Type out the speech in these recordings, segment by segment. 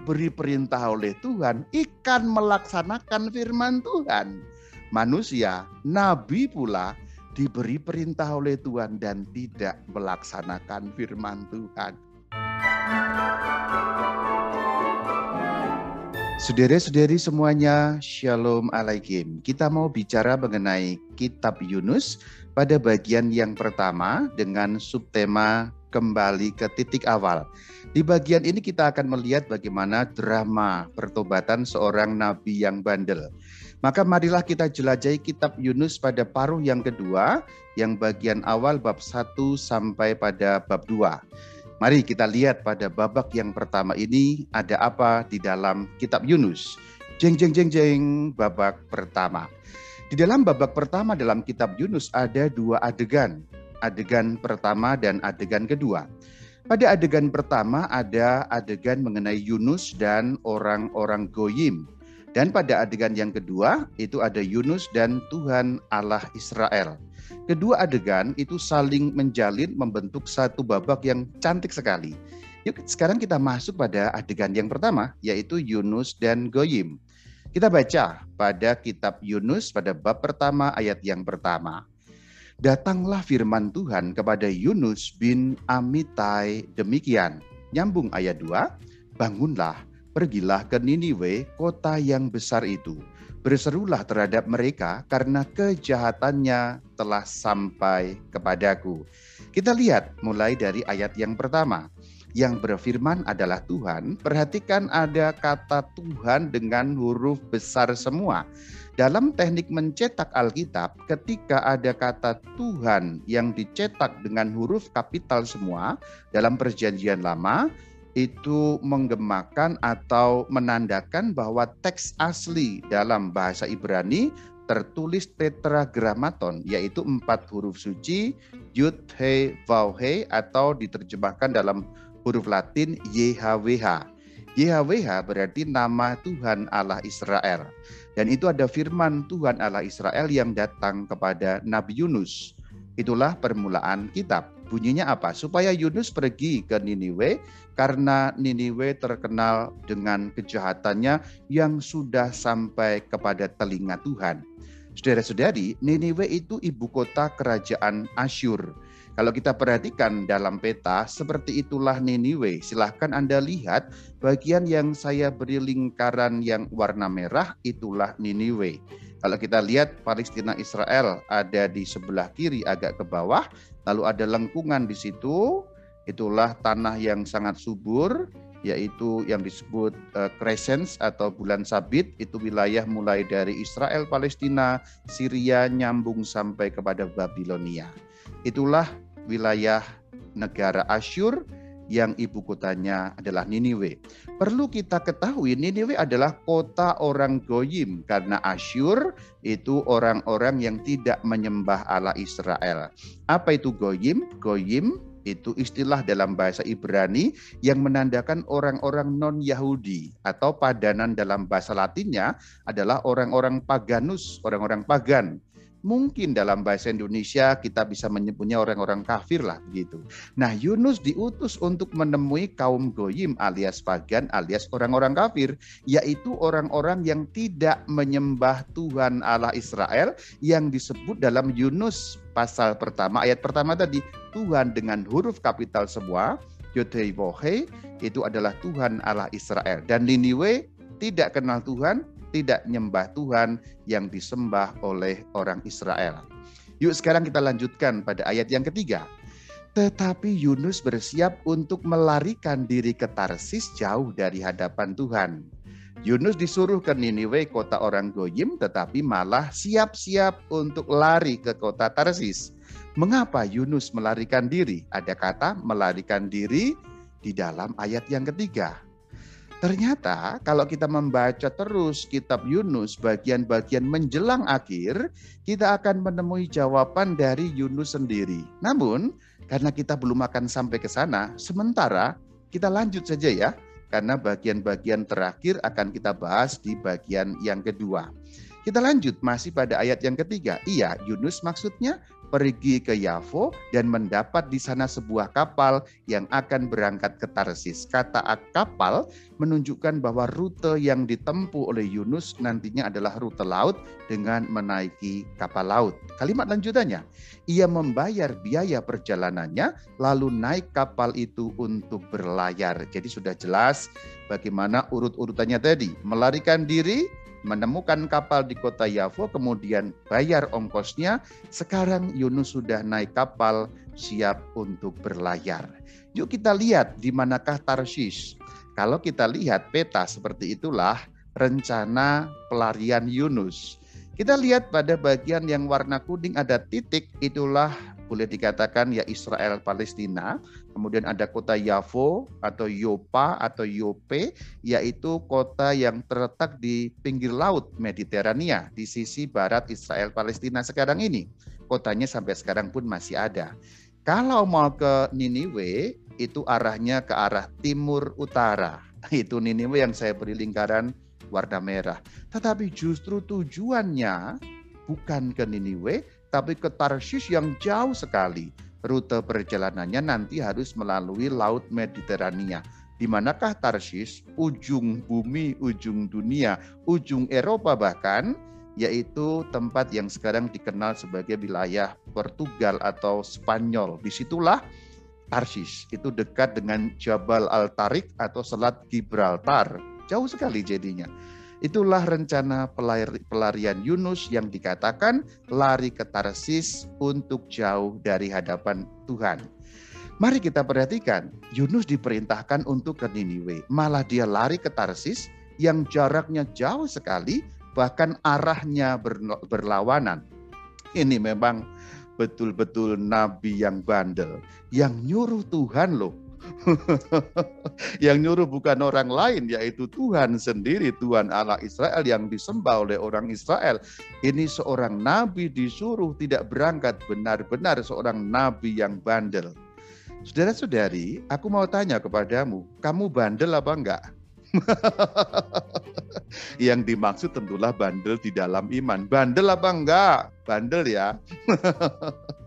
diberi perintah oleh Tuhan, ikan melaksanakan firman Tuhan. Manusia, nabi pula diberi perintah oleh Tuhan dan tidak melaksanakan firman Tuhan. Saudara-saudari semuanya, Shalom Alaikum. Kita mau bicara mengenai kitab Yunus pada bagian yang pertama dengan subtema kembali ke titik awal. Di bagian ini kita akan melihat bagaimana drama pertobatan seorang nabi yang bandel. Maka marilah kita jelajahi kitab Yunus pada paruh yang kedua, yang bagian awal bab 1 sampai pada bab 2. Mari kita lihat pada babak yang pertama ini ada apa di dalam kitab Yunus. Jeng jeng jeng jeng babak pertama. Di dalam babak pertama dalam kitab Yunus ada dua adegan adegan pertama dan adegan kedua. Pada adegan pertama ada adegan mengenai Yunus dan orang-orang Goyim. Dan pada adegan yang kedua itu ada Yunus dan Tuhan Allah Israel. Kedua adegan itu saling menjalin membentuk satu babak yang cantik sekali. Yuk sekarang kita masuk pada adegan yang pertama yaitu Yunus dan Goyim. Kita baca pada kitab Yunus pada bab pertama ayat yang pertama datanglah firman Tuhan kepada Yunus bin Amitai demikian. Nyambung ayat 2, bangunlah, pergilah ke Niniwe, kota yang besar itu. Berserulah terhadap mereka karena kejahatannya telah sampai kepadaku. Kita lihat mulai dari ayat yang pertama. Yang berfirman adalah Tuhan. Perhatikan ada kata Tuhan dengan huruf besar semua dalam teknik mencetak Alkitab, ketika ada kata Tuhan yang dicetak dengan huruf kapital semua dalam Perjanjian Lama, itu menggemakan atau menandakan bahwa teks asli dalam bahasa Ibrani tertulis tetragrammaton, yaitu empat huruf suci, yud, he, vav, he, atau diterjemahkan dalam huruf Latin YHWH. YHWH berarti nama Tuhan Allah Israel. Dan itu ada firman Tuhan Allah Israel yang datang kepada Nabi Yunus. Itulah permulaan kitab. Bunyinya apa? Supaya Yunus pergi ke Niniwe karena Niniwe terkenal dengan kejahatannya yang sudah sampai kepada telinga Tuhan. Saudara-saudari, Niniwe itu ibu kota kerajaan Asyur kalau kita perhatikan dalam peta, seperti itulah Niniwe. Silahkan Anda lihat bagian yang saya beri lingkaran yang warna merah, itulah Niniwe. Kalau kita lihat Palestina Israel ada di sebelah kiri agak ke bawah, lalu ada lengkungan di situ, itulah tanah yang sangat subur, yaitu yang disebut uh, crescents atau bulan sabit itu wilayah mulai dari Israel Palestina Syria nyambung sampai kepada Babilonia Itulah wilayah negara Asyur yang ibu kotanya adalah Niniwe. Perlu kita ketahui Niniwe adalah kota orang Goyim karena Asyur itu orang-orang yang tidak menyembah Allah Israel. Apa itu Goyim? Goyim itu istilah dalam bahasa Ibrani yang menandakan orang-orang non-Yahudi atau padanan dalam bahasa Latinnya adalah orang-orang paganus, orang-orang pagan mungkin dalam bahasa Indonesia kita bisa menyebutnya orang-orang kafir lah begitu. Nah Yunus diutus untuk menemui kaum goyim alias pagan alias orang-orang kafir yaitu orang-orang yang tidak menyembah Tuhan Allah Israel yang disebut dalam Yunus pasal pertama ayat pertama tadi Tuhan dengan huruf kapital semua Yodheivohe itu adalah Tuhan Allah Israel dan Niniwe tidak kenal Tuhan tidak nyembah Tuhan yang disembah oleh orang Israel. Yuk sekarang kita lanjutkan pada ayat yang ketiga. Tetapi Yunus bersiap untuk melarikan diri ke Tarsis jauh dari hadapan Tuhan. Yunus disuruh ke Niniwe kota orang Goyim tetapi malah siap-siap untuk lari ke kota Tarsis. Mengapa Yunus melarikan diri? Ada kata melarikan diri di dalam ayat yang ketiga. Ternyata kalau kita membaca terus kitab Yunus bagian-bagian menjelang akhir, kita akan menemui jawaban dari Yunus sendiri. Namun, karena kita belum akan sampai ke sana, sementara kita lanjut saja ya, karena bagian-bagian terakhir akan kita bahas di bagian yang kedua. Kita lanjut masih pada ayat yang ketiga. Iya, Yunus maksudnya pergi ke Yavo dan mendapat di sana sebuah kapal yang akan berangkat ke Tarsis. Kata kapal menunjukkan bahwa rute yang ditempuh oleh Yunus nantinya adalah rute laut dengan menaiki kapal laut. Kalimat lanjutannya, ia membayar biaya perjalanannya lalu naik kapal itu untuk berlayar. Jadi sudah jelas bagaimana urut-urutannya tadi. Melarikan diri, menemukan kapal di kota Yavo, kemudian bayar ongkosnya. Sekarang Yunus sudah naik kapal, siap untuk berlayar. Yuk kita lihat di manakah Tarsis. Kalau kita lihat peta seperti itulah rencana pelarian Yunus. Kita lihat pada bagian yang warna kuning ada titik, itulah boleh dikatakan ya Israel Palestina. Kemudian ada kota Yavo atau Yopa atau Yope yaitu kota yang terletak di pinggir laut Mediterania di sisi barat Israel Palestina sekarang ini. Kotanya sampai sekarang pun masih ada. Kalau mau ke Niniwe itu arahnya ke arah timur utara. Itu Niniwe yang saya beri lingkaran warna merah. Tetapi justru tujuannya bukan ke Niniwe, tapi ke Tarsis yang jauh sekali. Rute perjalanannya nanti harus melalui Laut Mediterania. Di manakah Tarsis? Ujung bumi, ujung dunia, ujung Eropa bahkan, yaitu tempat yang sekarang dikenal sebagai wilayah Portugal atau Spanyol. Di situlah Tarsis, itu dekat dengan Jabal Al-Tarik atau Selat Gibraltar. Jauh sekali jadinya. Itulah rencana pelarian Yunus yang dikatakan lari ke Tarsis untuk jauh dari hadapan Tuhan. Mari kita perhatikan, Yunus diperintahkan untuk ke Niniwe, malah dia lari ke Tarsis yang jaraknya jauh sekali, bahkan arahnya berlawanan. Ini memang betul-betul nabi yang bandel, yang nyuruh Tuhan loh yang nyuruh bukan orang lain yaitu Tuhan sendiri, Tuhan Allah Israel yang disembah oleh orang Israel. Ini seorang nabi disuruh tidak berangkat benar-benar seorang nabi yang bandel. Saudara-saudari, aku mau tanya kepadamu, kamu bandel apa enggak? yang dimaksud tentulah bandel di dalam iman. Bandel apa enggak? Bandel ya.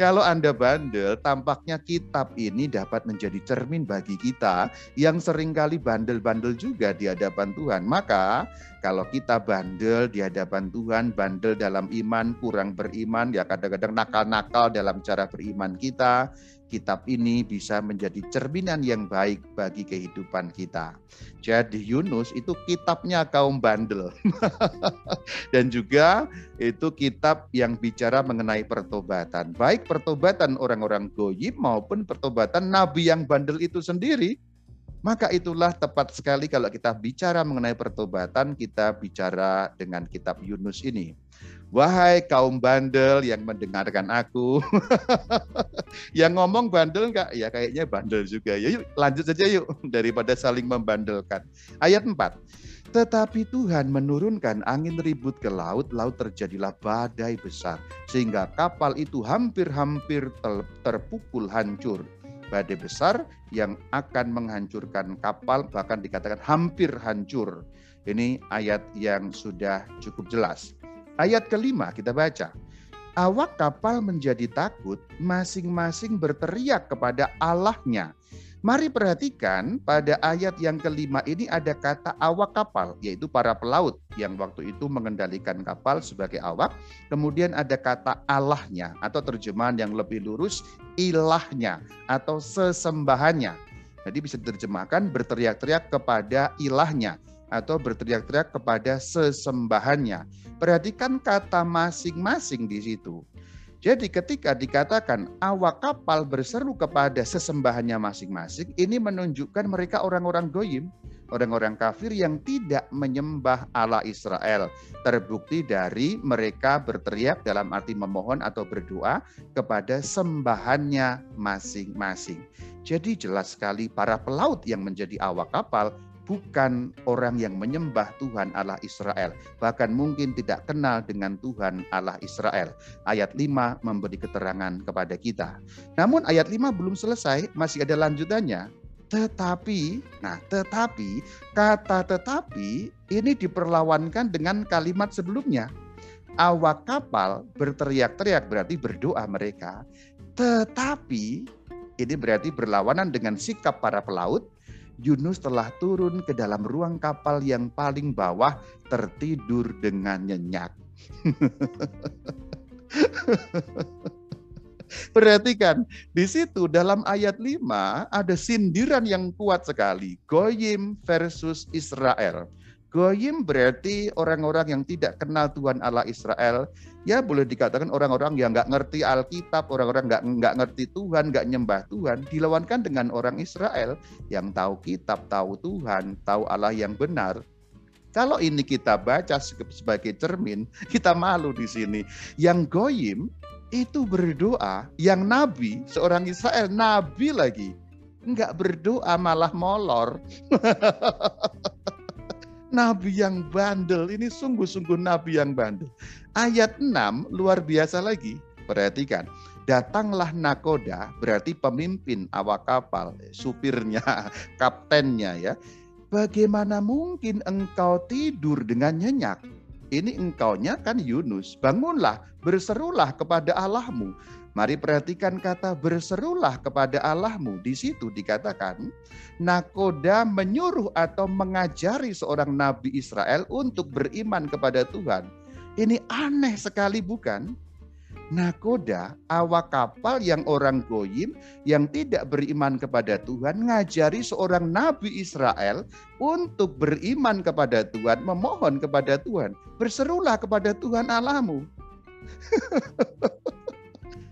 Kalau Anda bandel, tampaknya kitab ini dapat menjadi cermin bagi kita yang sering kali bandel-bandel juga di hadapan Tuhan. Maka kalau kita bandel di hadapan Tuhan, bandel dalam iman, kurang beriman, ya kadang-kadang nakal-nakal dalam cara beriman kita, kitab ini bisa menjadi cerminan yang baik bagi kehidupan kita. Jadi Yunus itu kitabnya kaum bandel. Dan juga itu kitab yang bicara mengenai pertobatan. Baik pertobatan orang-orang goyim maupun pertobatan nabi yang bandel itu sendiri. Maka itulah tepat sekali kalau kita bicara mengenai pertobatan, kita bicara dengan kitab Yunus ini. Wahai kaum bandel yang mendengarkan aku. yang ngomong bandel enggak? Ya kayaknya bandel juga. Ya yuk lanjut saja yuk daripada saling membandelkan. Ayat 4. Tetapi Tuhan menurunkan angin ribut ke laut, laut terjadilah badai besar. Sehingga kapal itu hampir-hampir terpukul hancur. Badai besar yang akan menghancurkan kapal bahkan dikatakan hampir hancur. Ini ayat yang sudah cukup jelas. Ayat kelima kita baca. Awak kapal menjadi takut, masing-masing berteriak kepada Allahnya. Mari perhatikan pada ayat yang kelima ini ada kata awak kapal, yaitu para pelaut yang waktu itu mengendalikan kapal sebagai awak. Kemudian ada kata Allahnya atau terjemahan yang lebih lurus ilahnya atau sesembahannya. Jadi bisa diterjemahkan berteriak-teriak kepada ilahnya atau berteriak-teriak kepada sesembahannya. Perhatikan kata masing-masing di situ. Jadi ketika dikatakan awak kapal berseru kepada sesembahannya masing-masing, ini menunjukkan mereka orang-orang goyim, orang-orang kafir yang tidak menyembah Allah Israel. Terbukti dari mereka berteriak dalam arti memohon atau berdoa kepada sembahannya masing-masing. Jadi jelas sekali para pelaut yang menjadi awak kapal bukan orang yang menyembah Tuhan Allah Israel, bahkan mungkin tidak kenal dengan Tuhan Allah Israel. Ayat 5 memberi keterangan kepada kita. Namun ayat 5 belum selesai, masih ada lanjutannya. Tetapi, nah tetapi, kata tetapi ini diperlawankan dengan kalimat sebelumnya. awak kapal berteriak-teriak berarti berdoa mereka. Tetapi ini berarti berlawanan dengan sikap para pelaut. Yunus telah turun ke dalam ruang kapal yang paling bawah tertidur dengan nyenyak. Perhatikan, di situ dalam ayat 5 ada sindiran yang kuat sekali. Goyim versus Israel. Goyim berarti orang-orang yang tidak kenal Tuhan Allah Israel. Ya boleh dikatakan orang-orang yang nggak ngerti Alkitab, orang-orang nggak nggak ngerti Tuhan, nggak nyembah Tuhan. Dilawankan dengan orang Israel yang tahu kitab, tahu Tuhan, tahu Allah yang benar. Kalau ini kita baca sebagai cermin, kita malu di sini. Yang goyim itu berdoa, yang nabi, seorang Israel, nabi lagi. Enggak berdoa malah molor. nabi yang bandel, ini sungguh-sungguh nabi yang bandel. Ayat 6 luar biasa lagi. Perhatikan, datanglah nakoda berarti pemimpin awak kapal, supirnya, kaptennya ya Bagaimana mungkin engkau tidur dengan nyenyak? Ini engkaunya kan Yunus. Bangunlah, berserulah kepada Allahmu. Mari perhatikan kata berserulah kepada Allahmu. Di situ dikatakan, nakoda menyuruh atau mengajari seorang nabi Israel untuk beriman kepada Tuhan. Ini aneh sekali bukan? nakoda, awak kapal yang orang goyim yang tidak beriman kepada Tuhan, ngajari seorang nabi Israel untuk beriman kepada Tuhan, memohon kepada Tuhan. Berserulah kepada Tuhan Allahmu.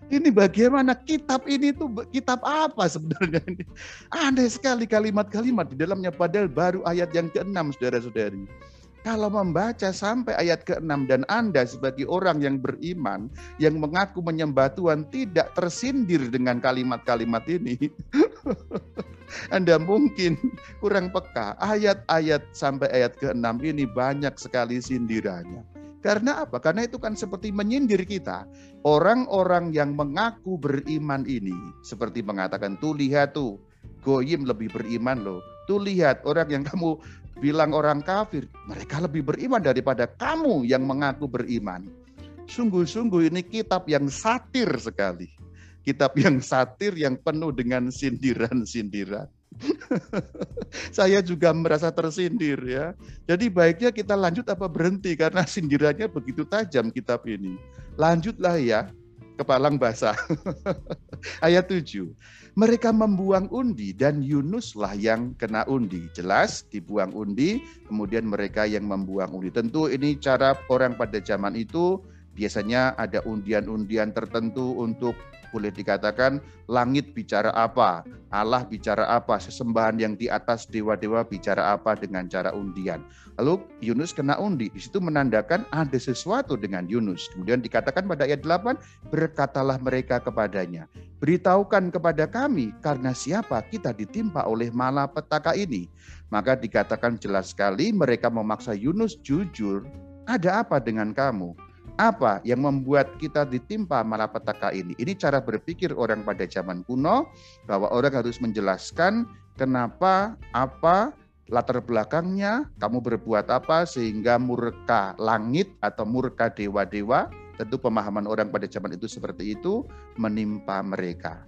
ini bagaimana kitab ini tuh kitab apa sebenarnya ini? Aneh sekali kalimat-kalimat di dalamnya padahal baru ayat yang ke-6 saudara-saudari. Kalau membaca sampai ayat ke-6 dan Anda sebagai orang yang beriman, yang mengaku menyembah Tuhan tidak tersindir dengan kalimat-kalimat ini. Anda mungkin kurang peka. Ayat-ayat sampai ayat ke-6 ini banyak sekali sindirannya. Karena apa? Karena itu kan seperti menyindir kita. Orang-orang yang mengaku beriman ini seperti mengatakan, tuh lihat tuh, Goyim lebih beriman loh. Tuh lihat orang yang kamu bilang orang kafir, mereka lebih beriman daripada kamu yang mengaku beriman. Sungguh-sungguh ini kitab yang satir sekali. Kitab yang satir yang penuh dengan sindiran-sindiran. Saya juga merasa tersindir ya. Jadi baiknya kita lanjut apa berhenti karena sindirannya begitu tajam kitab ini. Lanjutlah ya, kepalang basah. Ayat 7 mereka membuang undi dan Yunuslah yang kena undi. Jelas dibuang undi, kemudian mereka yang membuang undi. Tentu ini cara orang pada zaman itu biasanya ada undian-undian tertentu untuk boleh dikatakan langit bicara apa, Allah bicara apa, sesembahan yang di atas dewa-dewa bicara apa dengan cara undian. Lalu Yunus kena undi, di situ menandakan ada sesuatu dengan Yunus. Kemudian dikatakan pada ayat 8, berkatalah mereka kepadanya, beritahukan kepada kami karena siapa kita ditimpa oleh malapetaka ini. Maka dikatakan jelas sekali mereka memaksa Yunus jujur, ada apa dengan kamu? Apa yang membuat kita ditimpa malapetaka ini? Ini cara berpikir orang pada zaman kuno bahwa orang harus menjelaskan kenapa, apa, latar belakangnya, kamu berbuat apa sehingga murka langit atau murka dewa-dewa, tentu pemahaman orang pada zaman itu seperti itu menimpa mereka.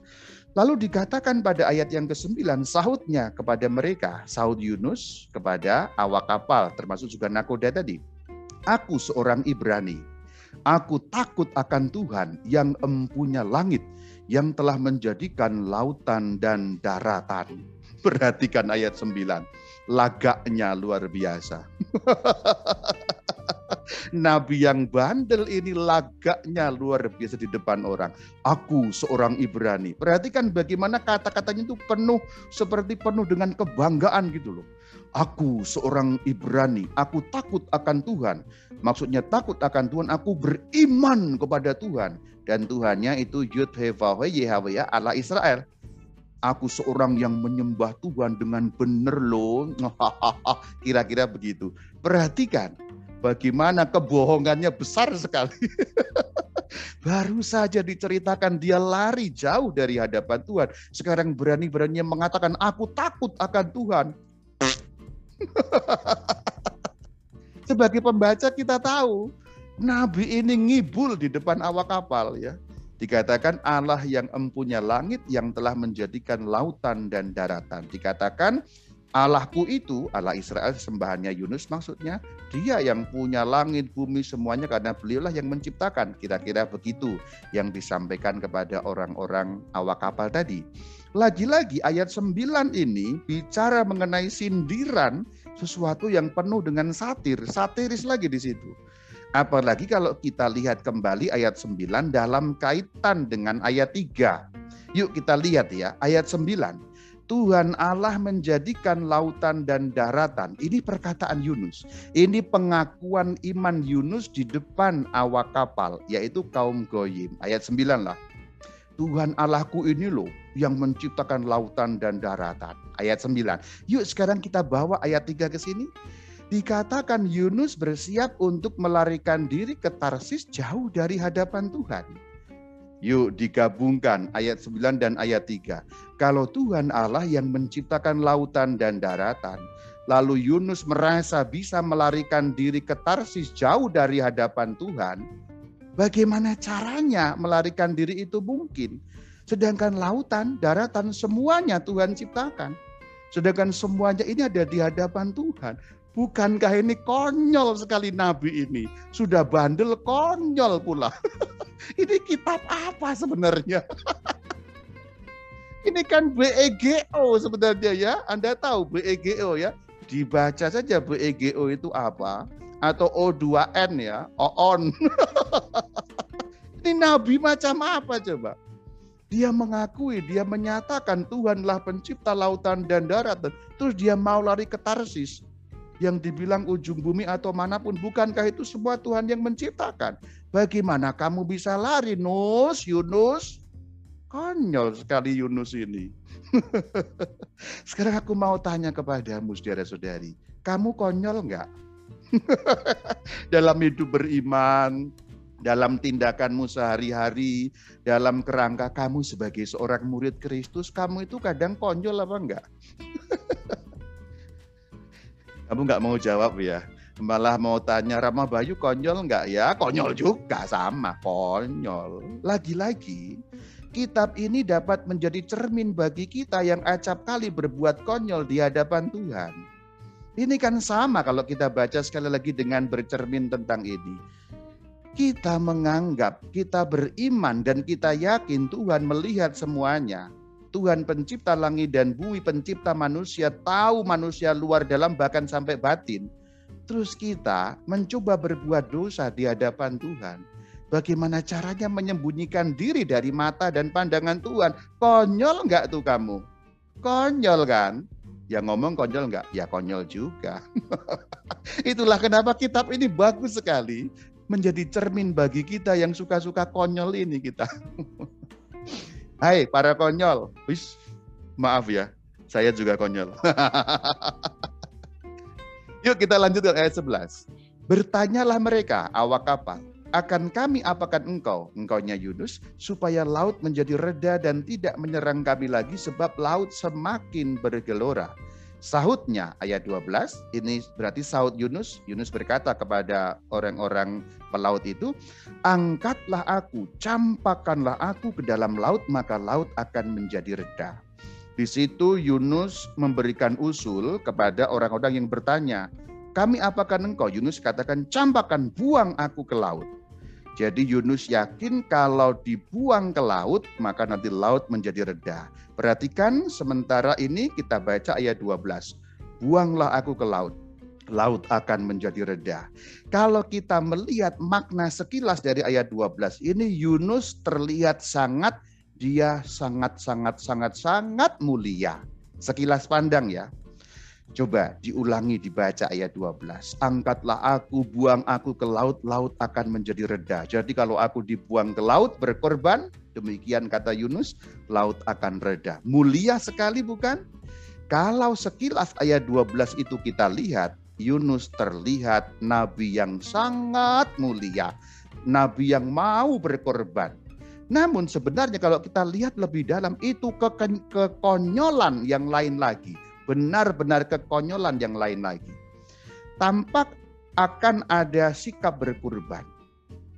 Lalu dikatakan pada ayat yang ke-9, sahutnya kepada mereka, sahut Yunus kepada awak kapal, termasuk juga nakoda tadi. Aku seorang Ibrani, Aku takut akan Tuhan yang empunya langit, yang telah menjadikan lautan dan daratan. Perhatikan ayat 9. Lagaknya luar biasa. Nabi yang bandel ini lagaknya luar biasa di depan orang. Aku seorang Ibrani. Perhatikan bagaimana kata-katanya itu penuh seperti penuh dengan kebanggaan gitu loh. Aku seorang Ibrani, aku takut akan Tuhan. Maksudnya takut akan Tuhan, aku beriman kepada Tuhan. Dan Tuhannya itu Yud Hevahwe Yahweh Allah Israel. Aku seorang yang menyembah Tuhan dengan benar loh. Kira-kira begitu. Perhatikan bagaimana kebohongannya besar sekali. Baru saja diceritakan dia lari jauh dari hadapan Tuhan. Sekarang berani-beraninya mengatakan aku takut akan Tuhan. Sebagai pembaca kita tahu Nabi ini ngibul di depan awak kapal ya. Dikatakan Allah yang empunya langit yang telah menjadikan lautan dan daratan. Dikatakan Allahku itu, Allah Israel sembahannya Yunus maksudnya, dia yang punya langit, bumi semuanya karena beliaulah yang menciptakan. Kira-kira begitu yang disampaikan kepada orang-orang awak kapal tadi. Lagi-lagi ayat 9 ini bicara mengenai sindiran sesuatu yang penuh dengan satir, satiris lagi di situ. Apalagi kalau kita lihat kembali ayat 9 dalam kaitan dengan ayat 3. Yuk kita lihat ya, ayat 9. Tuhan Allah menjadikan lautan dan daratan. Ini perkataan Yunus. Ini pengakuan iman Yunus di depan awak kapal, yaitu kaum Goyim. Ayat 9 lah. Tuhan Allahku ini loh yang menciptakan lautan dan daratan. Ayat 9. Yuk sekarang kita bawa ayat 3 ke sini. Dikatakan Yunus bersiap untuk melarikan diri ke Tarsis jauh dari hadapan Tuhan. Yuk digabungkan ayat 9 dan ayat 3. Kalau Tuhan Allah yang menciptakan lautan dan daratan, lalu Yunus merasa bisa melarikan diri ke Tarsis jauh dari hadapan Tuhan, bagaimana caranya melarikan diri itu mungkin? Sedangkan lautan, daratan semuanya Tuhan ciptakan. Sedangkan semuanya ini ada di hadapan Tuhan. Bukankah ini konyol sekali nabi ini? Sudah bandel konyol pula. ini kitab apa sebenarnya? ini kan BEGO sebenarnya ya. Anda tahu BEGO ya. Dibaca saja BEGO itu apa? Atau O2N ya, OON. ini nabi macam apa coba? Dia mengakui, dia menyatakan Tuhanlah pencipta lautan dan darat. Terus dia mau lari ke Tarsis yang dibilang ujung bumi atau mana pun, bukankah itu semua Tuhan yang menciptakan? Bagaimana kamu bisa lari, Nus, Yunus? Konyol sekali Yunus ini. Sekarang aku mau tanya kepadamu, saudara-saudari. Kamu konyol enggak? dalam hidup beriman, dalam tindakanmu sehari-hari, dalam kerangka kamu sebagai seorang murid Kristus, kamu itu kadang konyol apa enggak? Kamu nggak mau jawab ya? Malah mau tanya Rama Bayu konyol nggak ya? Konyol juga sama, konyol. Lagi-lagi, kitab ini dapat menjadi cermin bagi kita yang acap kali berbuat konyol di hadapan Tuhan. Ini kan sama kalau kita baca sekali lagi dengan bercermin tentang ini. Kita menganggap, kita beriman dan kita yakin Tuhan melihat semuanya. Tuhan pencipta langit dan bumi, pencipta manusia, tahu manusia luar dalam bahkan sampai batin. Terus kita mencoba berbuat dosa di hadapan Tuhan. Bagaimana caranya menyembunyikan diri dari mata dan pandangan Tuhan? Konyol enggak tuh kamu? Konyol kan? Ya ngomong konyol enggak? Ya konyol juga. Itulah kenapa kitab ini bagus sekali. Menjadi cermin bagi kita yang suka-suka konyol ini kita. Hai para konyol. Wis, maaf ya, saya juga konyol. Yuk kita lanjut ke ayat 11. Bertanyalah mereka, awak kapal, akan kami apakan engkau, engkaunya Yunus, supaya laut menjadi reda dan tidak menyerang kami lagi sebab laut semakin bergelora. Sahutnya ayat 12, ini berarti sahut Yunus. Yunus berkata kepada orang-orang pelaut itu, angkatlah aku, campakkanlah aku ke dalam laut, maka laut akan menjadi reda. Di situ Yunus memberikan usul kepada orang-orang yang bertanya, kami apakan engkau? Yunus katakan, campakkan, buang aku ke laut. Jadi Yunus yakin kalau dibuang ke laut, maka nanti laut menjadi reda. Perhatikan sementara ini kita baca ayat 12. Buanglah aku ke laut, laut akan menjadi reda. Kalau kita melihat makna sekilas dari ayat 12 ini Yunus terlihat sangat dia sangat sangat sangat sangat mulia. Sekilas pandang ya. Coba diulangi dibaca ayat 12. Angkatlah aku, buang aku ke laut, laut akan menjadi reda. Jadi kalau aku dibuang ke laut berkorban, demikian kata Yunus, laut akan reda. Mulia sekali bukan? Kalau sekilas ayat 12 itu kita lihat, Yunus terlihat nabi yang sangat mulia. Nabi yang mau berkorban. Namun sebenarnya kalau kita lihat lebih dalam itu kekonyolan yang lain lagi benar-benar kekonyolan yang lain lagi. Tampak akan ada sikap berkurban.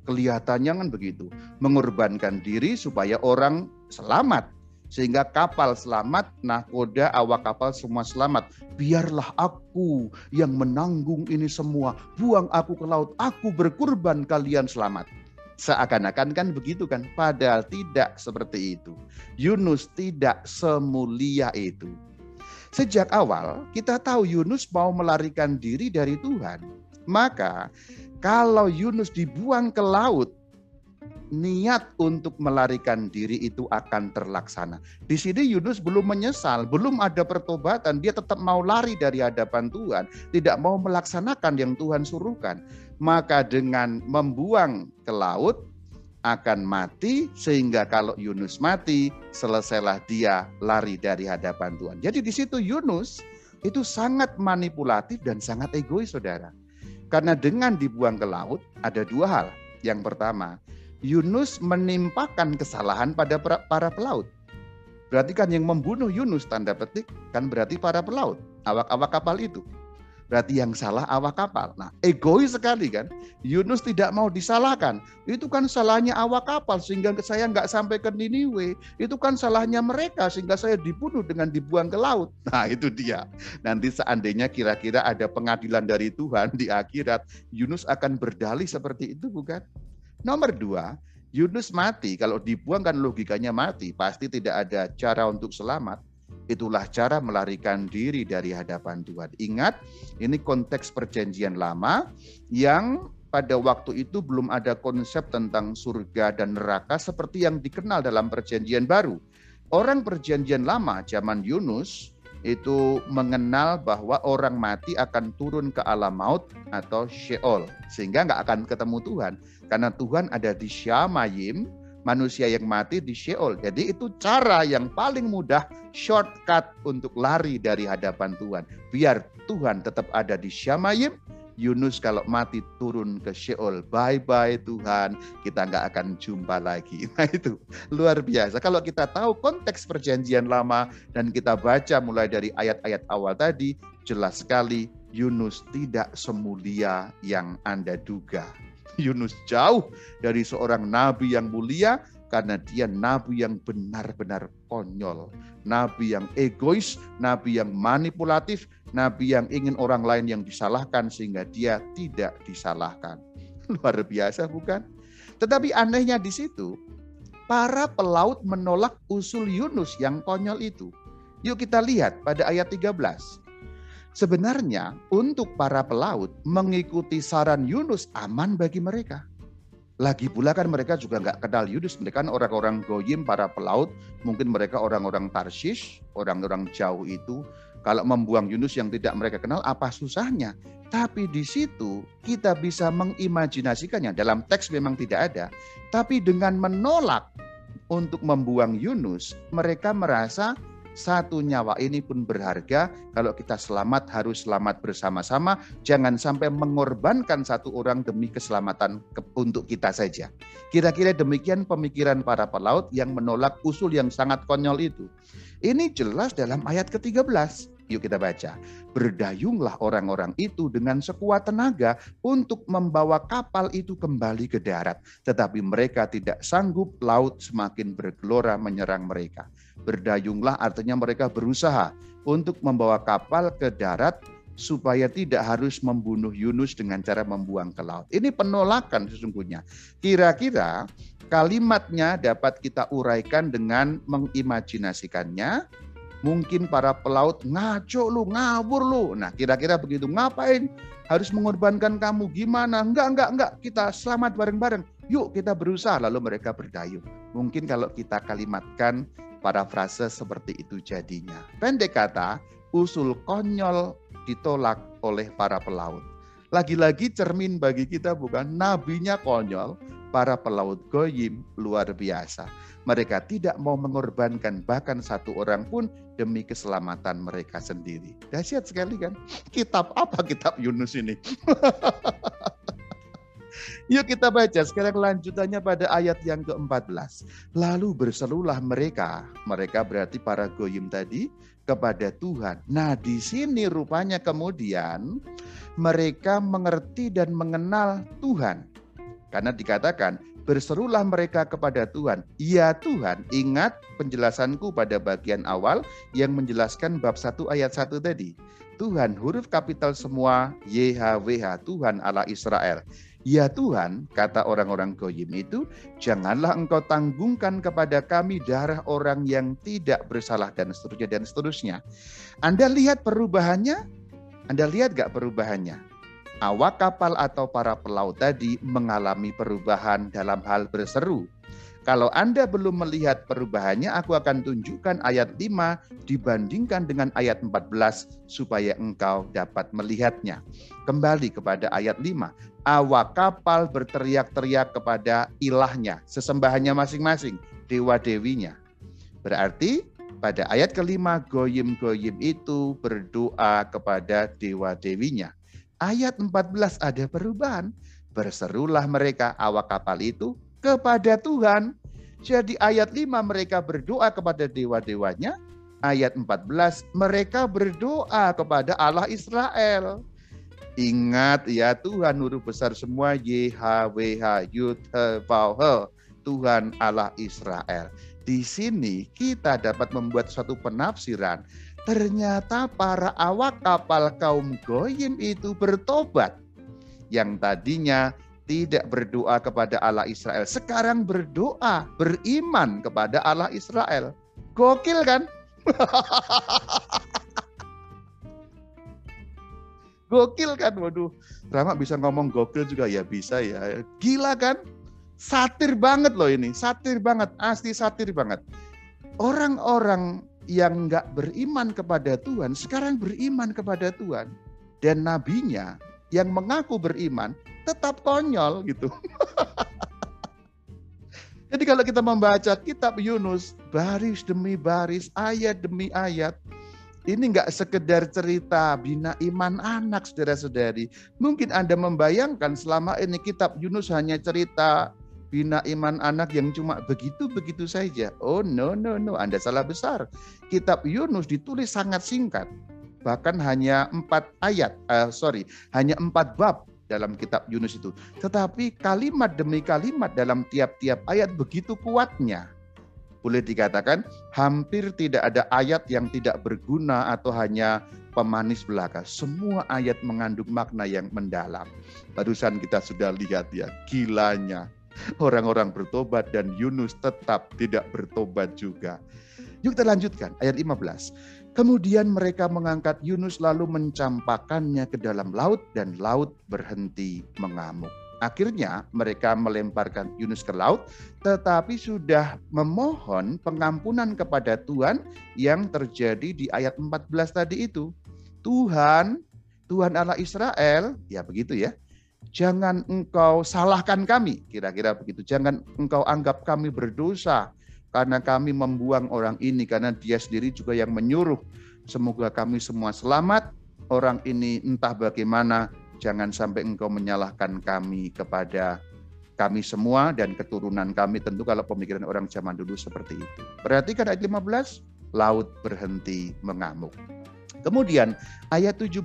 Kelihatannya kan begitu, mengorbankan diri supaya orang selamat sehingga kapal selamat, nahkoda, awak kapal semua selamat. Biarlah aku yang menanggung ini semua. Buang aku ke laut, aku berkurban kalian selamat. Seakan-akan kan begitu kan, padahal tidak seperti itu. Yunus tidak semulia itu. Sejak awal kita tahu Yunus mau melarikan diri dari Tuhan. Maka kalau Yunus dibuang ke laut, niat untuk melarikan diri itu akan terlaksana. Di sini Yunus belum menyesal, belum ada pertobatan, dia tetap mau lari dari hadapan Tuhan, tidak mau melaksanakan yang Tuhan suruhkan. Maka dengan membuang ke laut akan mati sehingga kalau Yunus mati selesailah dia lari dari hadapan Tuhan. Jadi di situ Yunus itu sangat manipulatif dan sangat egois Saudara. Karena dengan dibuang ke laut ada dua hal. Yang pertama, Yunus menimpakan kesalahan pada para pelaut. Berarti kan yang membunuh Yunus tanda petik kan berarti para pelaut, awak-awak kapal itu. Berarti yang salah awak kapal. Nah, egois sekali kan. Yunus tidak mau disalahkan. Itu kan salahnya awak kapal sehingga saya nggak sampai ke Niniwe. Itu kan salahnya mereka sehingga saya dibunuh dengan dibuang ke laut. Nah, itu dia. Nanti seandainya kira-kira ada pengadilan dari Tuhan di akhirat, Yunus akan berdalih seperti itu bukan? Nomor dua, Yunus mati. Kalau dibuang kan logikanya mati. Pasti tidak ada cara untuk selamat. Itulah cara melarikan diri dari hadapan Tuhan. Ingat, ini konteks perjanjian lama yang pada waktu itu belum ada konsep tentang surga dan neraka seperti yang dikenal dalam perjanjian baru. Orang perjanjian lama zaman Yunus itu mengenal bahwa orang mati akan turun ke alam maut atau Sheol. Sehingga nggak akan ketemu Tuhan. Karena Tuhan ada di Syamayim, manusia yang mati di Sheol. Jadi itu cara yang paling mudah, shortcut untuk lari dari hadapan Tuhan. Biar Tuhan tetap ada di Syamayim, Yunus kalau mati turun ke Sheol. Bye-bye Tuhan, kita nggak akan jumpa lagi. Nah itu luar biasa. Kalau kita tahu konteks perjanjian lama dan kita baca mulai dari ayat-ayat awal tadi, jelas sekali Yunus tidak semulia yang Anda duga. Yunus jauh dari seorang nabi yang mulia karena dia nabi yang benar-benar konyol, nabi yang egois, nabi yang manipulatif, nabi yang ingin orang lain yang disalahkan sehingga dia tidak disalahkan. Luar biasa bukan? Tetapi anehnya di situ, para pelaut menolak usul Yunus yang konyol itu. Yuk kita lihat pada ayat 13. Sebenarnya untuk para pelaut mengikuti saran Yunus aman bagi mereka. Lagi pula kan mereka juga nggak kenal Yunus, mereka kan orang-orang goyim para pelaut, mungkin mereka orang-orang Tarsis, orang-orang jauh itu. Kalau membuang Yunus yang tidak mereka kenal, apa susahnya? Tapi di situ kita bisa mengimajinasikannya. Dalam teks memang tidak ada, tapi dengan menolak untuk membuang Yunus, mereka merasa satu nyawa ini pun berharga. Kalau kita selamat harus selamat bersama-sama. Jangan sampai mengorbankan satu orang demi keselamatan ke, untuk kita saja. Kira-kira demikian pemikiran para pelaut yang menolak usul yang sangat konyol itu. Ini jelas dalam ayat ke-13. Yuk kita baca. Berdayunglah orang-orang itu dengan sekuat tenaga untuk membawa kapal itu kembali ke darat. Tetapi mereka tidak sanggup laut semakin bergelora menyerang mereka. Berdayunglah artinya mereka berusaha untuk membawa kapal ke darat supaya tidak harus membunuh Yunus dengan cara membuang ke laut. Ini penolakan sesungguhnya. Kira-kira kalimatnya dapat kita uraikan dengan mengimajinasikannya Mungkin para pelaut ngaco lu, ngawur lu. Nah kira-kira begitu. Ngapain? Harus mengorbankan kamu gimana? Enggak, enggak, enggak. Kita selamat bareng-bareng. Yuk kita berusaha. Lalu mereka berdayung. Mungkin kalau kita kalimatkan para frase seperti itu jadinya. Pendek kata, usul konyol ditolak oleh para pelaut. Lagi-lagi cermin bagi kita bukan nabinya konyol, para pelaut goyim luar biasa. Mereka tidak mau mengorbankan bahkan satu orang pun demi keselamatan mereka sendiri. Dahsyat sekali kan? Kitab apa kitab Yunus ini? Yuk kita baca sekarang lanjutannya pada ayat yang ke-14. Lalu berselulah mereka, mereka berarti para goyim tadi, kepada Tuhan. Nah di sini rupanya kemudian mereka mengerti dan mengenal Tuhan. Karena dikatakan, berserulah mereka kepada Tuhan. Ya Tuhan, ingat penjelasanku pada bagian awal yang menjelaskan bab 1 ayat 1 tadi. Tuhan, huruf kapital semua, YHWH, Tuhan Allah Israel. Ya Tuhan, kata orang-orang Goyim itu, janganlah engkau tanggungkan kepada kami darah orang yang tidak bersalah dan seterusnya dan seterusnya. Anda lihat perubahannya? Anda lihat gak perubahannya? Awak kapal atau para pelaut tadi mengalami perubahan dalam hal berseru. Kalau Anda belum melihat perubahannya, aku akan tunjukkan ayat 5 dibandingkan dengan ayat 14 supaya engkau dapat melihatnya. Kembali kepada ayat 5 awak kapal berteriak-teriak kepada ilahnya, sesembahannya masing-masing, dewa-dewinya. Berarti pada ayat kelima, goyim-goyim itu berdoa kepada dewa-dewinya. Ayat 14 ada perubahan. Berserulah mereka awak kapal itu kepada Tuhan. Jadi ayat 5 mereka berdoa kepada dewa-dewanya. Ayat 14 mereka berdoa kepada Allah Israel. Ingat ya Tuhan huruf besar semua YHWH Yud Tuhan Allah Israel. Di sini kita dapat membuat suatu penafsiran. Ternyata para awak kapal kaum Goyim itu bertobat. Yang tadinya tidak berdoa kepada Allah Israel. Sekarang berdoa, beriman kepada Allah Israel. Gokil kan? Gokil kan, waduh. Rama bisa ngomong gokil juga ya bisa ya. Gila kan? Satir banget loh ini, satir banget, asli satir banget. Orang-orang yang nggak beriman kepada Tuhan sekarang beriman kepada Tuhan dan nabinya yang mengaku beriman tetap konyol gitu. Jadi kalau kita membaca kitab Yunus baris demi baris, ayat demi ayat, ini nggak sekedar cerita bina iman anak saudara-saudari. Mungkin Anda membayangkan selama ini kitab Yunus hanya cerita bina iman anak yang cuma begitu-begitu saja. Oh no, no, no, Anda salah besar. Kitab Yunus ditulis sangat singkat. Bahkan hanya empat ayat, uh, sorry, hanya empat bab dalam kitab Yunus itu. Tetapi kalimat demi kalimat dalam tiap-tiap ayat begitu kuatnya boleh dikatakan hampir tidak ada ayat yang tidak berguna atau hanya pemanis belaka. Semua ayat mengandung makna yang mendalam. Barusan kita sudah lihat ya, gilanya. Orang-orang bertobat dan Yunus tetap tidak bertobat juga. Yuk kita lanjutkan ayat 15. Kemudian mereka mengangkat Yunus lalu mencampakkannya ke dalam laut dan laut berhenti mengamuk. Akhirnya mereka melemparkan Yunus ke laut, tetapi sudah memohon pengampunan kepada Tuhan yang terjadi di ayat 14 tadi itu. Tuhan, Tuhan Allah Israel, ya begitu ya. Jangan engkau salahkan kami, kira-kira begitu. Jangan engkau anggap kami berdosa karena kami membuang orang ini karena dia sendiri juga yang menyuruh. Semoga kami semua selamat. Orang ini entah bagaimana jangan sampai engkau menyalahkan kami kepada kami semua dan keturunan kami tentu kalau pemikiran orang zaman dulu seperti itu. Perhatikan ayat 15, laut berhenti mengamuk. Kemudian ayat 17,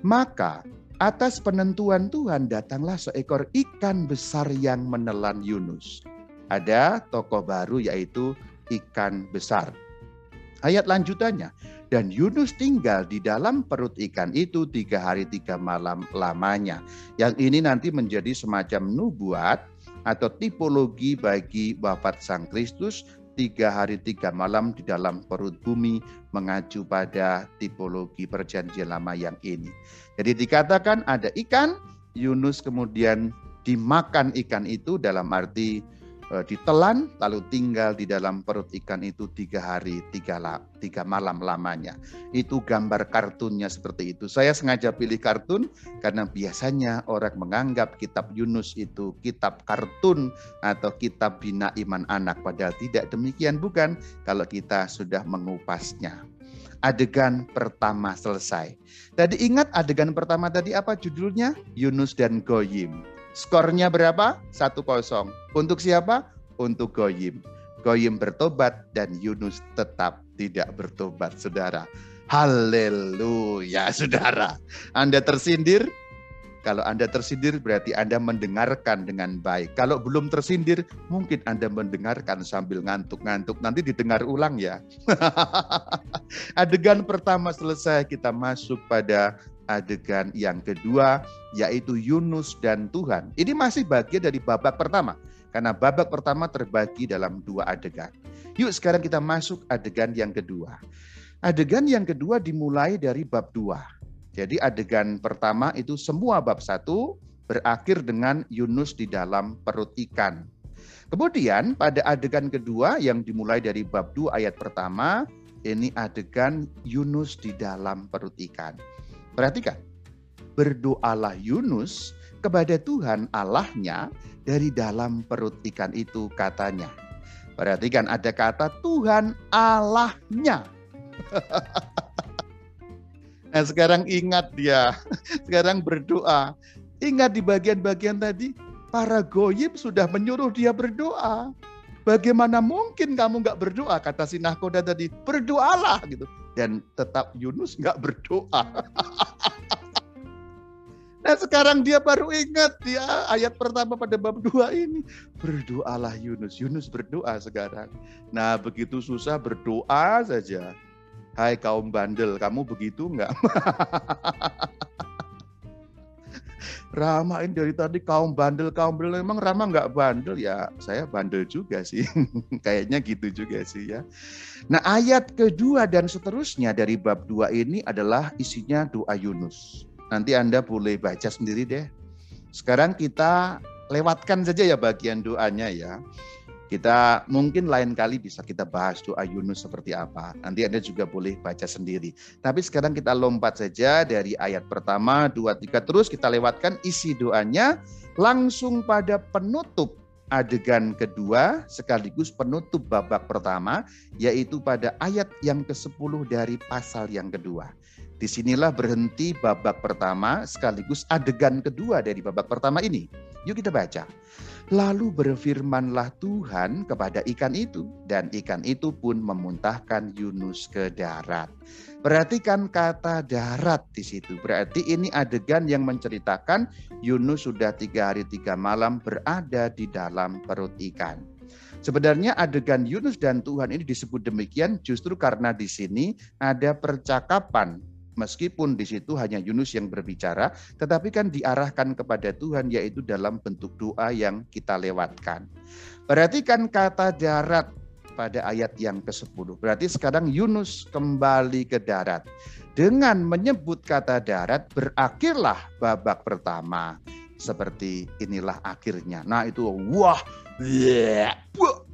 maka atas penentuan Tuhan datanglah seekor ikan besar yang menelan Yunus. Ada tokoh baru yaitu ikan besar. Ayat lanjutannya, dan Yunus tinggal di dalam perut ikan itu tiga hari tiga malam lamanya. Yang ini nanti menjadi semacam nubuat atau tipologi bagi wafat Sang Kristus tiga hari tiga malam di dalam perut bumi mengacu pada tipologi perjanjian lama yang ini. Jadi dikatakan ada ikan, Yunus kemudian dimakan ikan itu dalam arti ditelan lalu tinggal di dalam perut ikan itu tiga hari tiga, tiga malam lamanya. Itu gambar kartunnya seperti itu. Saya sengaja pilih kartun karena biasanya orang menganggap kitab Yunus itu kitab kartun atau kitab bina iman anak. Padahal tidak demikian bukan kalau kita sudah mengupasnya adegan pertama selesai. Tadi ingat adegan pertama tadi apa judulnya? Yunus dan Goyim. Skornya berapa? 1-0. Untuk siapa? Untuk Goyim. Goyim bertobat dan Yunus tetap tidak bertobat, saudara. Haleluya, saudara. Anda tersindir? Kalau Anda tersindir berarti Anda mendengarkan dengan baik. Kalau belum tersindir, mungkin Anda mendengarkan sambil ngantuk-ngantuk. Nanti didengar ulang ya. adegan pertama selesai, kita masuk pada adegan yang kedua, yaitu Yunus dan Tuhan. Ini masih bagian dari babak pertama. Karena babak pertama terbagi dalam dua adegan. Yuk sekarang kita masuk adegan yang kedua. Adegan yang kedua dimulai dari bab dua. Jadi adegan pertama itu semua bab satu berakhir dengan Yunus di dalam perut ikan. Kemudian pada adegan kedua yang dimulai dari bab 2 ayat pertama, ini adegan Yunus di dalam perut ikan. Perhatikan, berdoalah Yunus kepada Tuhan Allahnya dari dalam perut ikan itu katanya. Perhatikan ada kata Tuhan Allahnya. Nah sekarang ingat dia, sekarang berdoa. Ingat di bagian-bagian tadi, para goyim sudah menyuruh dia berdoa. Bagaimana mungkin kamu nggak berdoa? Kata si nahkoda tadi, berdoalah gitu. Dan tetap Yunus nggak berdoa. Nah sekarang dia baru ingat dia ayat pertama pada bab 2 ini. Berdoalah Yunus. Yunus berdoa sekarang. Nah begitu susah berdoa saja. Hai kaum bandel, kamu begitu enggak? Rama ini dari tadi kaum bandel, kaum bandel. Memang Rama enggak bandel ya? Saya bandel juga sih. Kayaknya gitu juga sih ya. Nah ayat kedua dan seterusnya dari bab dua ini adalah isinya doa Yunus. Nanti Anda boleh baca sendiri deh. Sekarang kita lewatkan saja ya bagian doanya ya. Kita mungkin lain kali bisa kita bahas doa Yunus seperti apa. Nanti Anda juga boleh baca sendiri. Tapi sekarang kita lompat saja dari ayat pertama, dua, tiga, terus kita lewatkan isi doanya langsung pada penutup adegan kedua sekaligus penutup babak pertama yaitu pada ayat yang ke-10 dari pasal yang kedua. Di sinilah berhenti babak pertama sekaligus adegan kedua dari babak pertama ini. Yuk kita baca. Lalu berfirmanlah Tuhan kepada ikan itu, dan ikan itu pun memuntahkan Yunus ke darat. Perhatikan kata darat di situ. Berarti ini adegan yang menceritakan Yunus sudah tiga hari tiga malam berada di dalam perut ikan. Sebenarnya adegan Yunus dan Tuhan ini disebut demikian justru karena di sini ada percakapan Meskipun di situ hanya Yunus yang berbicara, tetapi kan diarahkan kepada Tuhan yaitu dalam bentuk doa yang kita lewatkan. Perhatikan kata darat pada ayat yang ke-10. Berarti sekarang Yunus kembali ke darat. Dengan menyebut kata darat berakhirlah babak pertama. Seperti inilah akhirnya. Nah itu wah, yeah,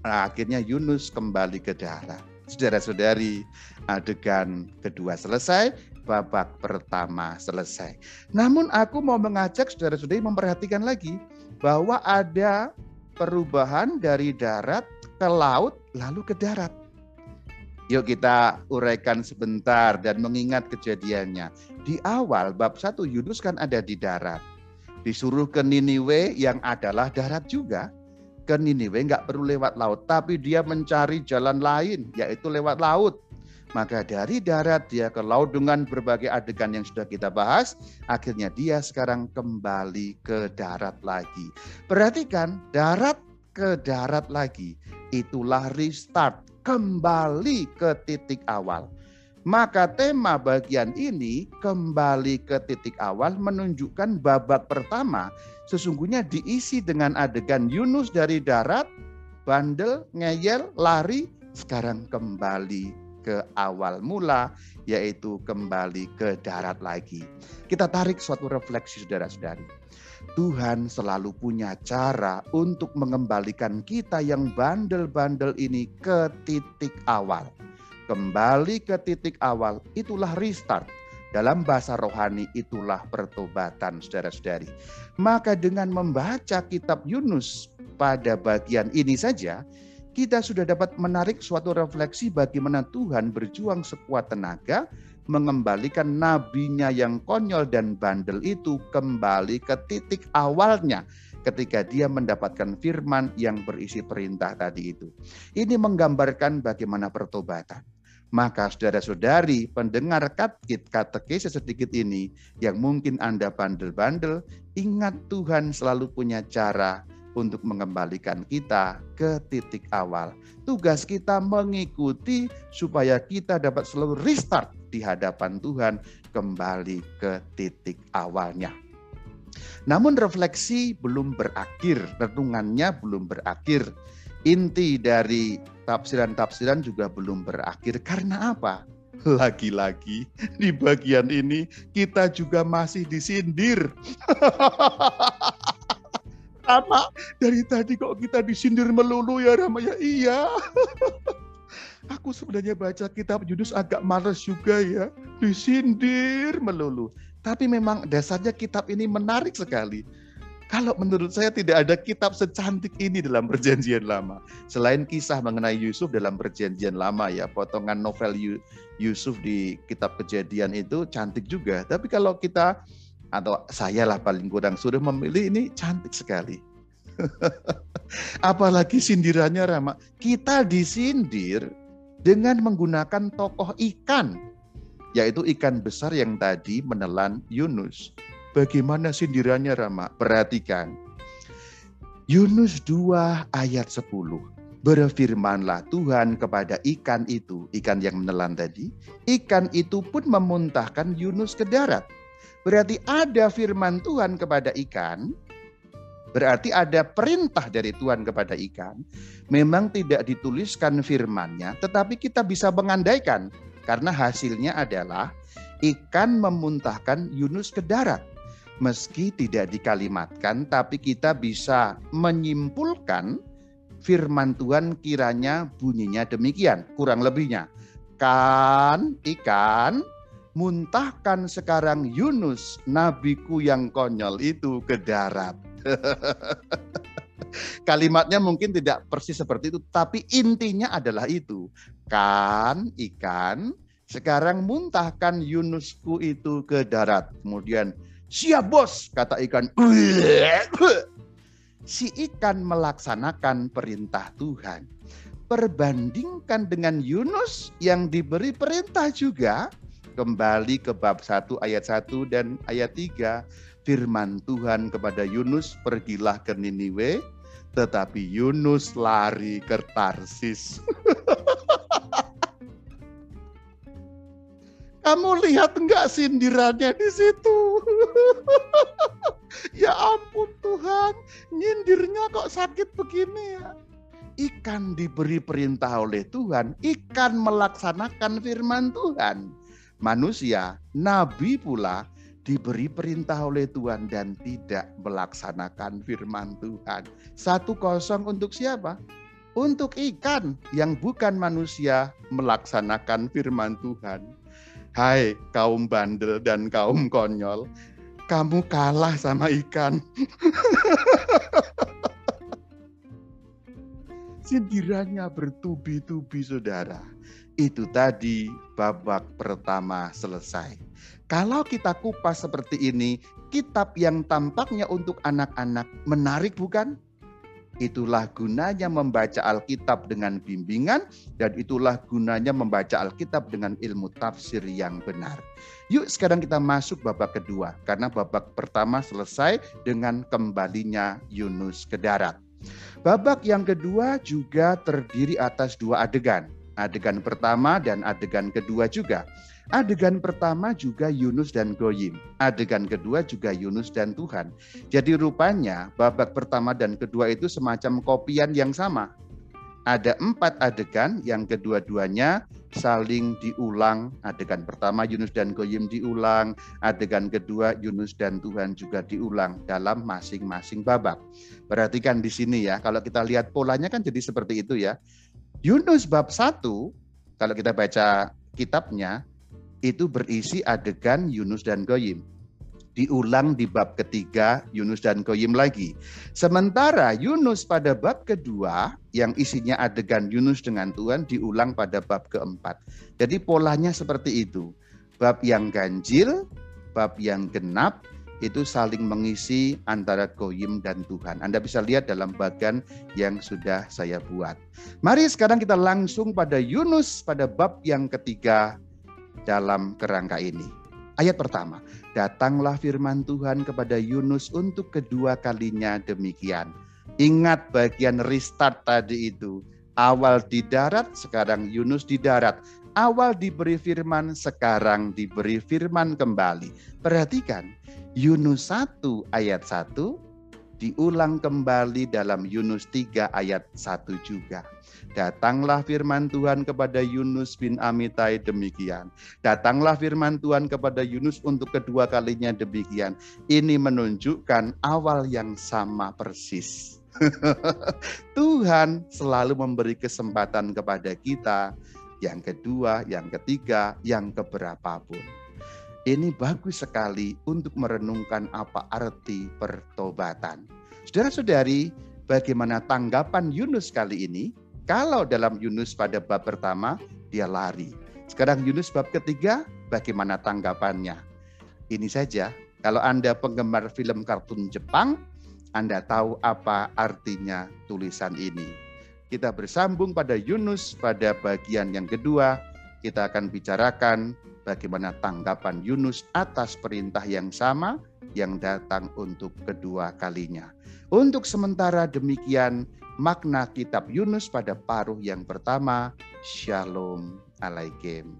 nah, akhirnya Yunus kembali ke darat. Saudara-saudari, adegan kedua selesai, babak pertama selesai. Namun aku mau mengajak saudara-saudari memperhatikan lagi bahwa ada perubahan dari darat ke laut lalu ke darat. Yuk kita uraikan sebentar dan mengingat kejadiannya. Di awal bab 1 Yunus kan ada di darat. Disuruh ke Niniwe yang adalah darat juga. Ke Niniwe nggak perlu lewat laut, tapi dia mencari jalan lain, yaitu lewat laut maka dari darat dia ke laut dengan berbagai adegan yang sudah kita bahas. Akhirnya dia sekarang kembali ke darat lagi. Perhatikan darat ke darat lagi. Itulah restart. Kembali ke titik awal. Maka tema bagian ini kembali ke titik awal menunjukkan babak pertama sesungguhnya diisi dengan adegan Yunus dari darat, bandel, ngeyel, lari, sekarang kembali ke awal mula, yaitu kembali ke darat lagi. Kita tarik suatu refleksi saudara-saudari. Tuhan selalu punya cara untuk mengembalikan kita yang bandel-bandel ini ke titik awal. Kembali ke titik awal, itulah restart. Dalam bahasa rohani itulah pertobatan saudara-saudari. Maka dengan membaca kitab Yunus pada bagian ini saja, kita sudah dapat menarik suatu refleksi bagaimana Tuhan berjuang sekuat tenaga mengembalikan nabinya yang konyol dan bandel itu kembali ke titik awalnya ketika dia mendapatkan firman yang berisi perintah tadi itu. Ini menggambarkan bagaimana pertobatan. Maka saudara-saudari pendengar katkit katekese sedikit ini yang mungkin Anda bandel-bandel, ingat Tuhan selalu punya cara untuk mengembalikan kita ke titik awal. Tugas kita mengikuti supaya kita dapat selalu restart di hadapan Tuhan kembali ke titik awalnya. Namun refleksi belum berakhir, renungannya belum berakhir. Inti dari tafsiran-tafsiran juga belum berakhir. Karena apa? Lagi-lagi di bagian ini kita juga masih disindir. Rama, dari tadi kok kita disindir melulu ya Rama ya? Iya. Aku sebenarnya baca kitab Yunus agak males juga ya. Disindir melulu. Tapi memang dasarnya kitab ini menarik sekali kalau menurut saya tidak ada kitab secantik ini dalam perjanjian lama. Selain kisah mengenai Yusuf dalam perjanjian lama ya, potongan novel Yusuf di kitab kejadian itu cantik juga. Tapi kalau kita atau saya lah paling kurang sudah memilih ini cantik sekali. Apalagi sindirannya Rama. Kita disindir dengan menggunakan tokoh ikan. Yaitu ikan besar yang tadi menelan Yunus. Bagaimana sindirannya Rama? Perhatikan. Yunus 2 ayat 10. Berfirmanlah Tuhan kepada ikan itu, ikan yang menelan tadi. Ikan itu pun memuntahkan Yunus ke darat. Berarti ada firman Tuhan kepada ikan, Berarti ada perintah dari Tuhan kepada ikan. Memang tidak dituliskan firmannya, tetapi kita bisa mengandaikan. Karena hasilnya adalah ikan memuntahkan Yunus ke darat meski tidak dikalimatkan, tapi kita bisa menyimpulkan firman Tuhan kiranya bunyinya demikian, kurang lebihnya. Kan ikan muntahkan sekarang Yunus, nabiku yang konyol itu ke darat. Kalimatnya mungkin tidak persis seperti itu, tapi intinya adalah itu. Kan ikan sekarang muntahkan Yunusku itu ke darat. Kemudian Siap bos, kata ikan. Si ikan melaksanakan perintah Tuhan. Perbandingkan dengan Yunus yang diberi perintah juga. Kembali ke bab 1 ayat 1 dan ayat 3. Firman Tuhan kepada Yunus, pergilah ke Niniwe. Tetapi Yunus lari ke Tarsis. Kamu lihat enggak sindirannya di situ? ya ampun Tuhan, nyindirnya kok sakit begini ya. Ikan diberi perintah oleh Tuhan, ikan melaksanakan firman Tuhan. Manusia, nabi pula diberi perintah oleh Tuhan dan tidak melaksanakan firman Tuhan. Satu kosong untuk siapa? Untuk ikan yang bukan manusia melaksanakan firman Tuhan. Hai kaum bandel dan kaum konyol, kamu kalah sama ikan. Sindirannya bertubi-tubi saudara. Itu tadi babak pertama selesai. Kalau kita kupas seperti ini, kitab yang tampaknya untuk anak-anak menarik bukan? Itulah gunanya membaca Alkitab dengan bimbingan dan itulah gunanya membaca Alkitab dengan ilmu tafsir yang benar. Yuk sekarang kita masuk babak kedua karena babak pertama selesai dengan kembalinya Yunus ke darat. Babak yang kedua juga terdiri atas dua adegan. Adegan pertama dan adegan kedua juga. Adegan pertama juga Yunus dan Goyim. Adegan kedua juga Yunus dan Tuhan. Jadi rupanya babak pertama dan kedua itu semacam kopian yang sama. Ada empat adegan yang kedua-duanya saling diulang. Adegan pertama Yunus dan Goyim diulang. Adegan kedua Yunus dan Tuhan juga diulang dalam masing-masing babak. Perhatikan di sini ya, kalau kita lihat polanya kan jadi seperti itu ya. Yunus bab 1, kalau kita baca kitabnya, itu berisi adegan Yunus dan Goyim. Diulang di bab ketiga Yunus dan Goyim lagi. Sementara Yunus pada bab kedua yang isinya adegan Yunus dengan Tuhan diulang pada bab keempat. Jadi polanya seperti itu. Bab yang ganjil, bab yang genap, itu saling mengisi antara Goyim dan Tuhan. Anda bisa lihat dalam bagian yang sudah saya buat. Mari sekarang kita langsung pada Yunus pada bab yang ketiga dalam kerangka ini. Ayat pertama, datanglah firman Tuhan kepada Yunus untuk kedua kalinya demikian. Ingat bagian restart tadi itu. Awal di darat, sekarang Yunus di darat. Awal diberi firman, sekarang diberi firman kembali. Perhatikan, Yunus 1 ayat 1 diulang kembali dalam Yunus 3 ayat 1 juga. Datanglah firman Tuhan kepada Yunus bin Amitai demikian. Datanglah firman Tuhan kepada Yunus untuk kedua kalinya demikian. Ini menunjukkan awal yang sama persis. Tuhan selalu memberi kesempatan kepada kita yang kedua, yang ketiga, yang keberapapun. Ini bagus sekali untuk merenungkan apa arti pertobatan. Saudara-saudari, bagaimana tanggapan Yunus kali ini? Kalau dalam Yunus pada bab pertama, dia lari. Sekarang Yunus bab ketiga, bagaimana tanggapannya? Ini saja, kalau Anda penggemar film kartun Jepang, Anda tahu apa artinya tulisan ini. Kita bersambung pada Yunus pada bagian yang kedua, kita akan bicarakan bagaimana tanggapan Yunus atas perintah yang sama yang datang untuk kedua kalinya. Untuk sementara demikian makna kitab Yunus pada paruh yang pertama. Shalom alaikum.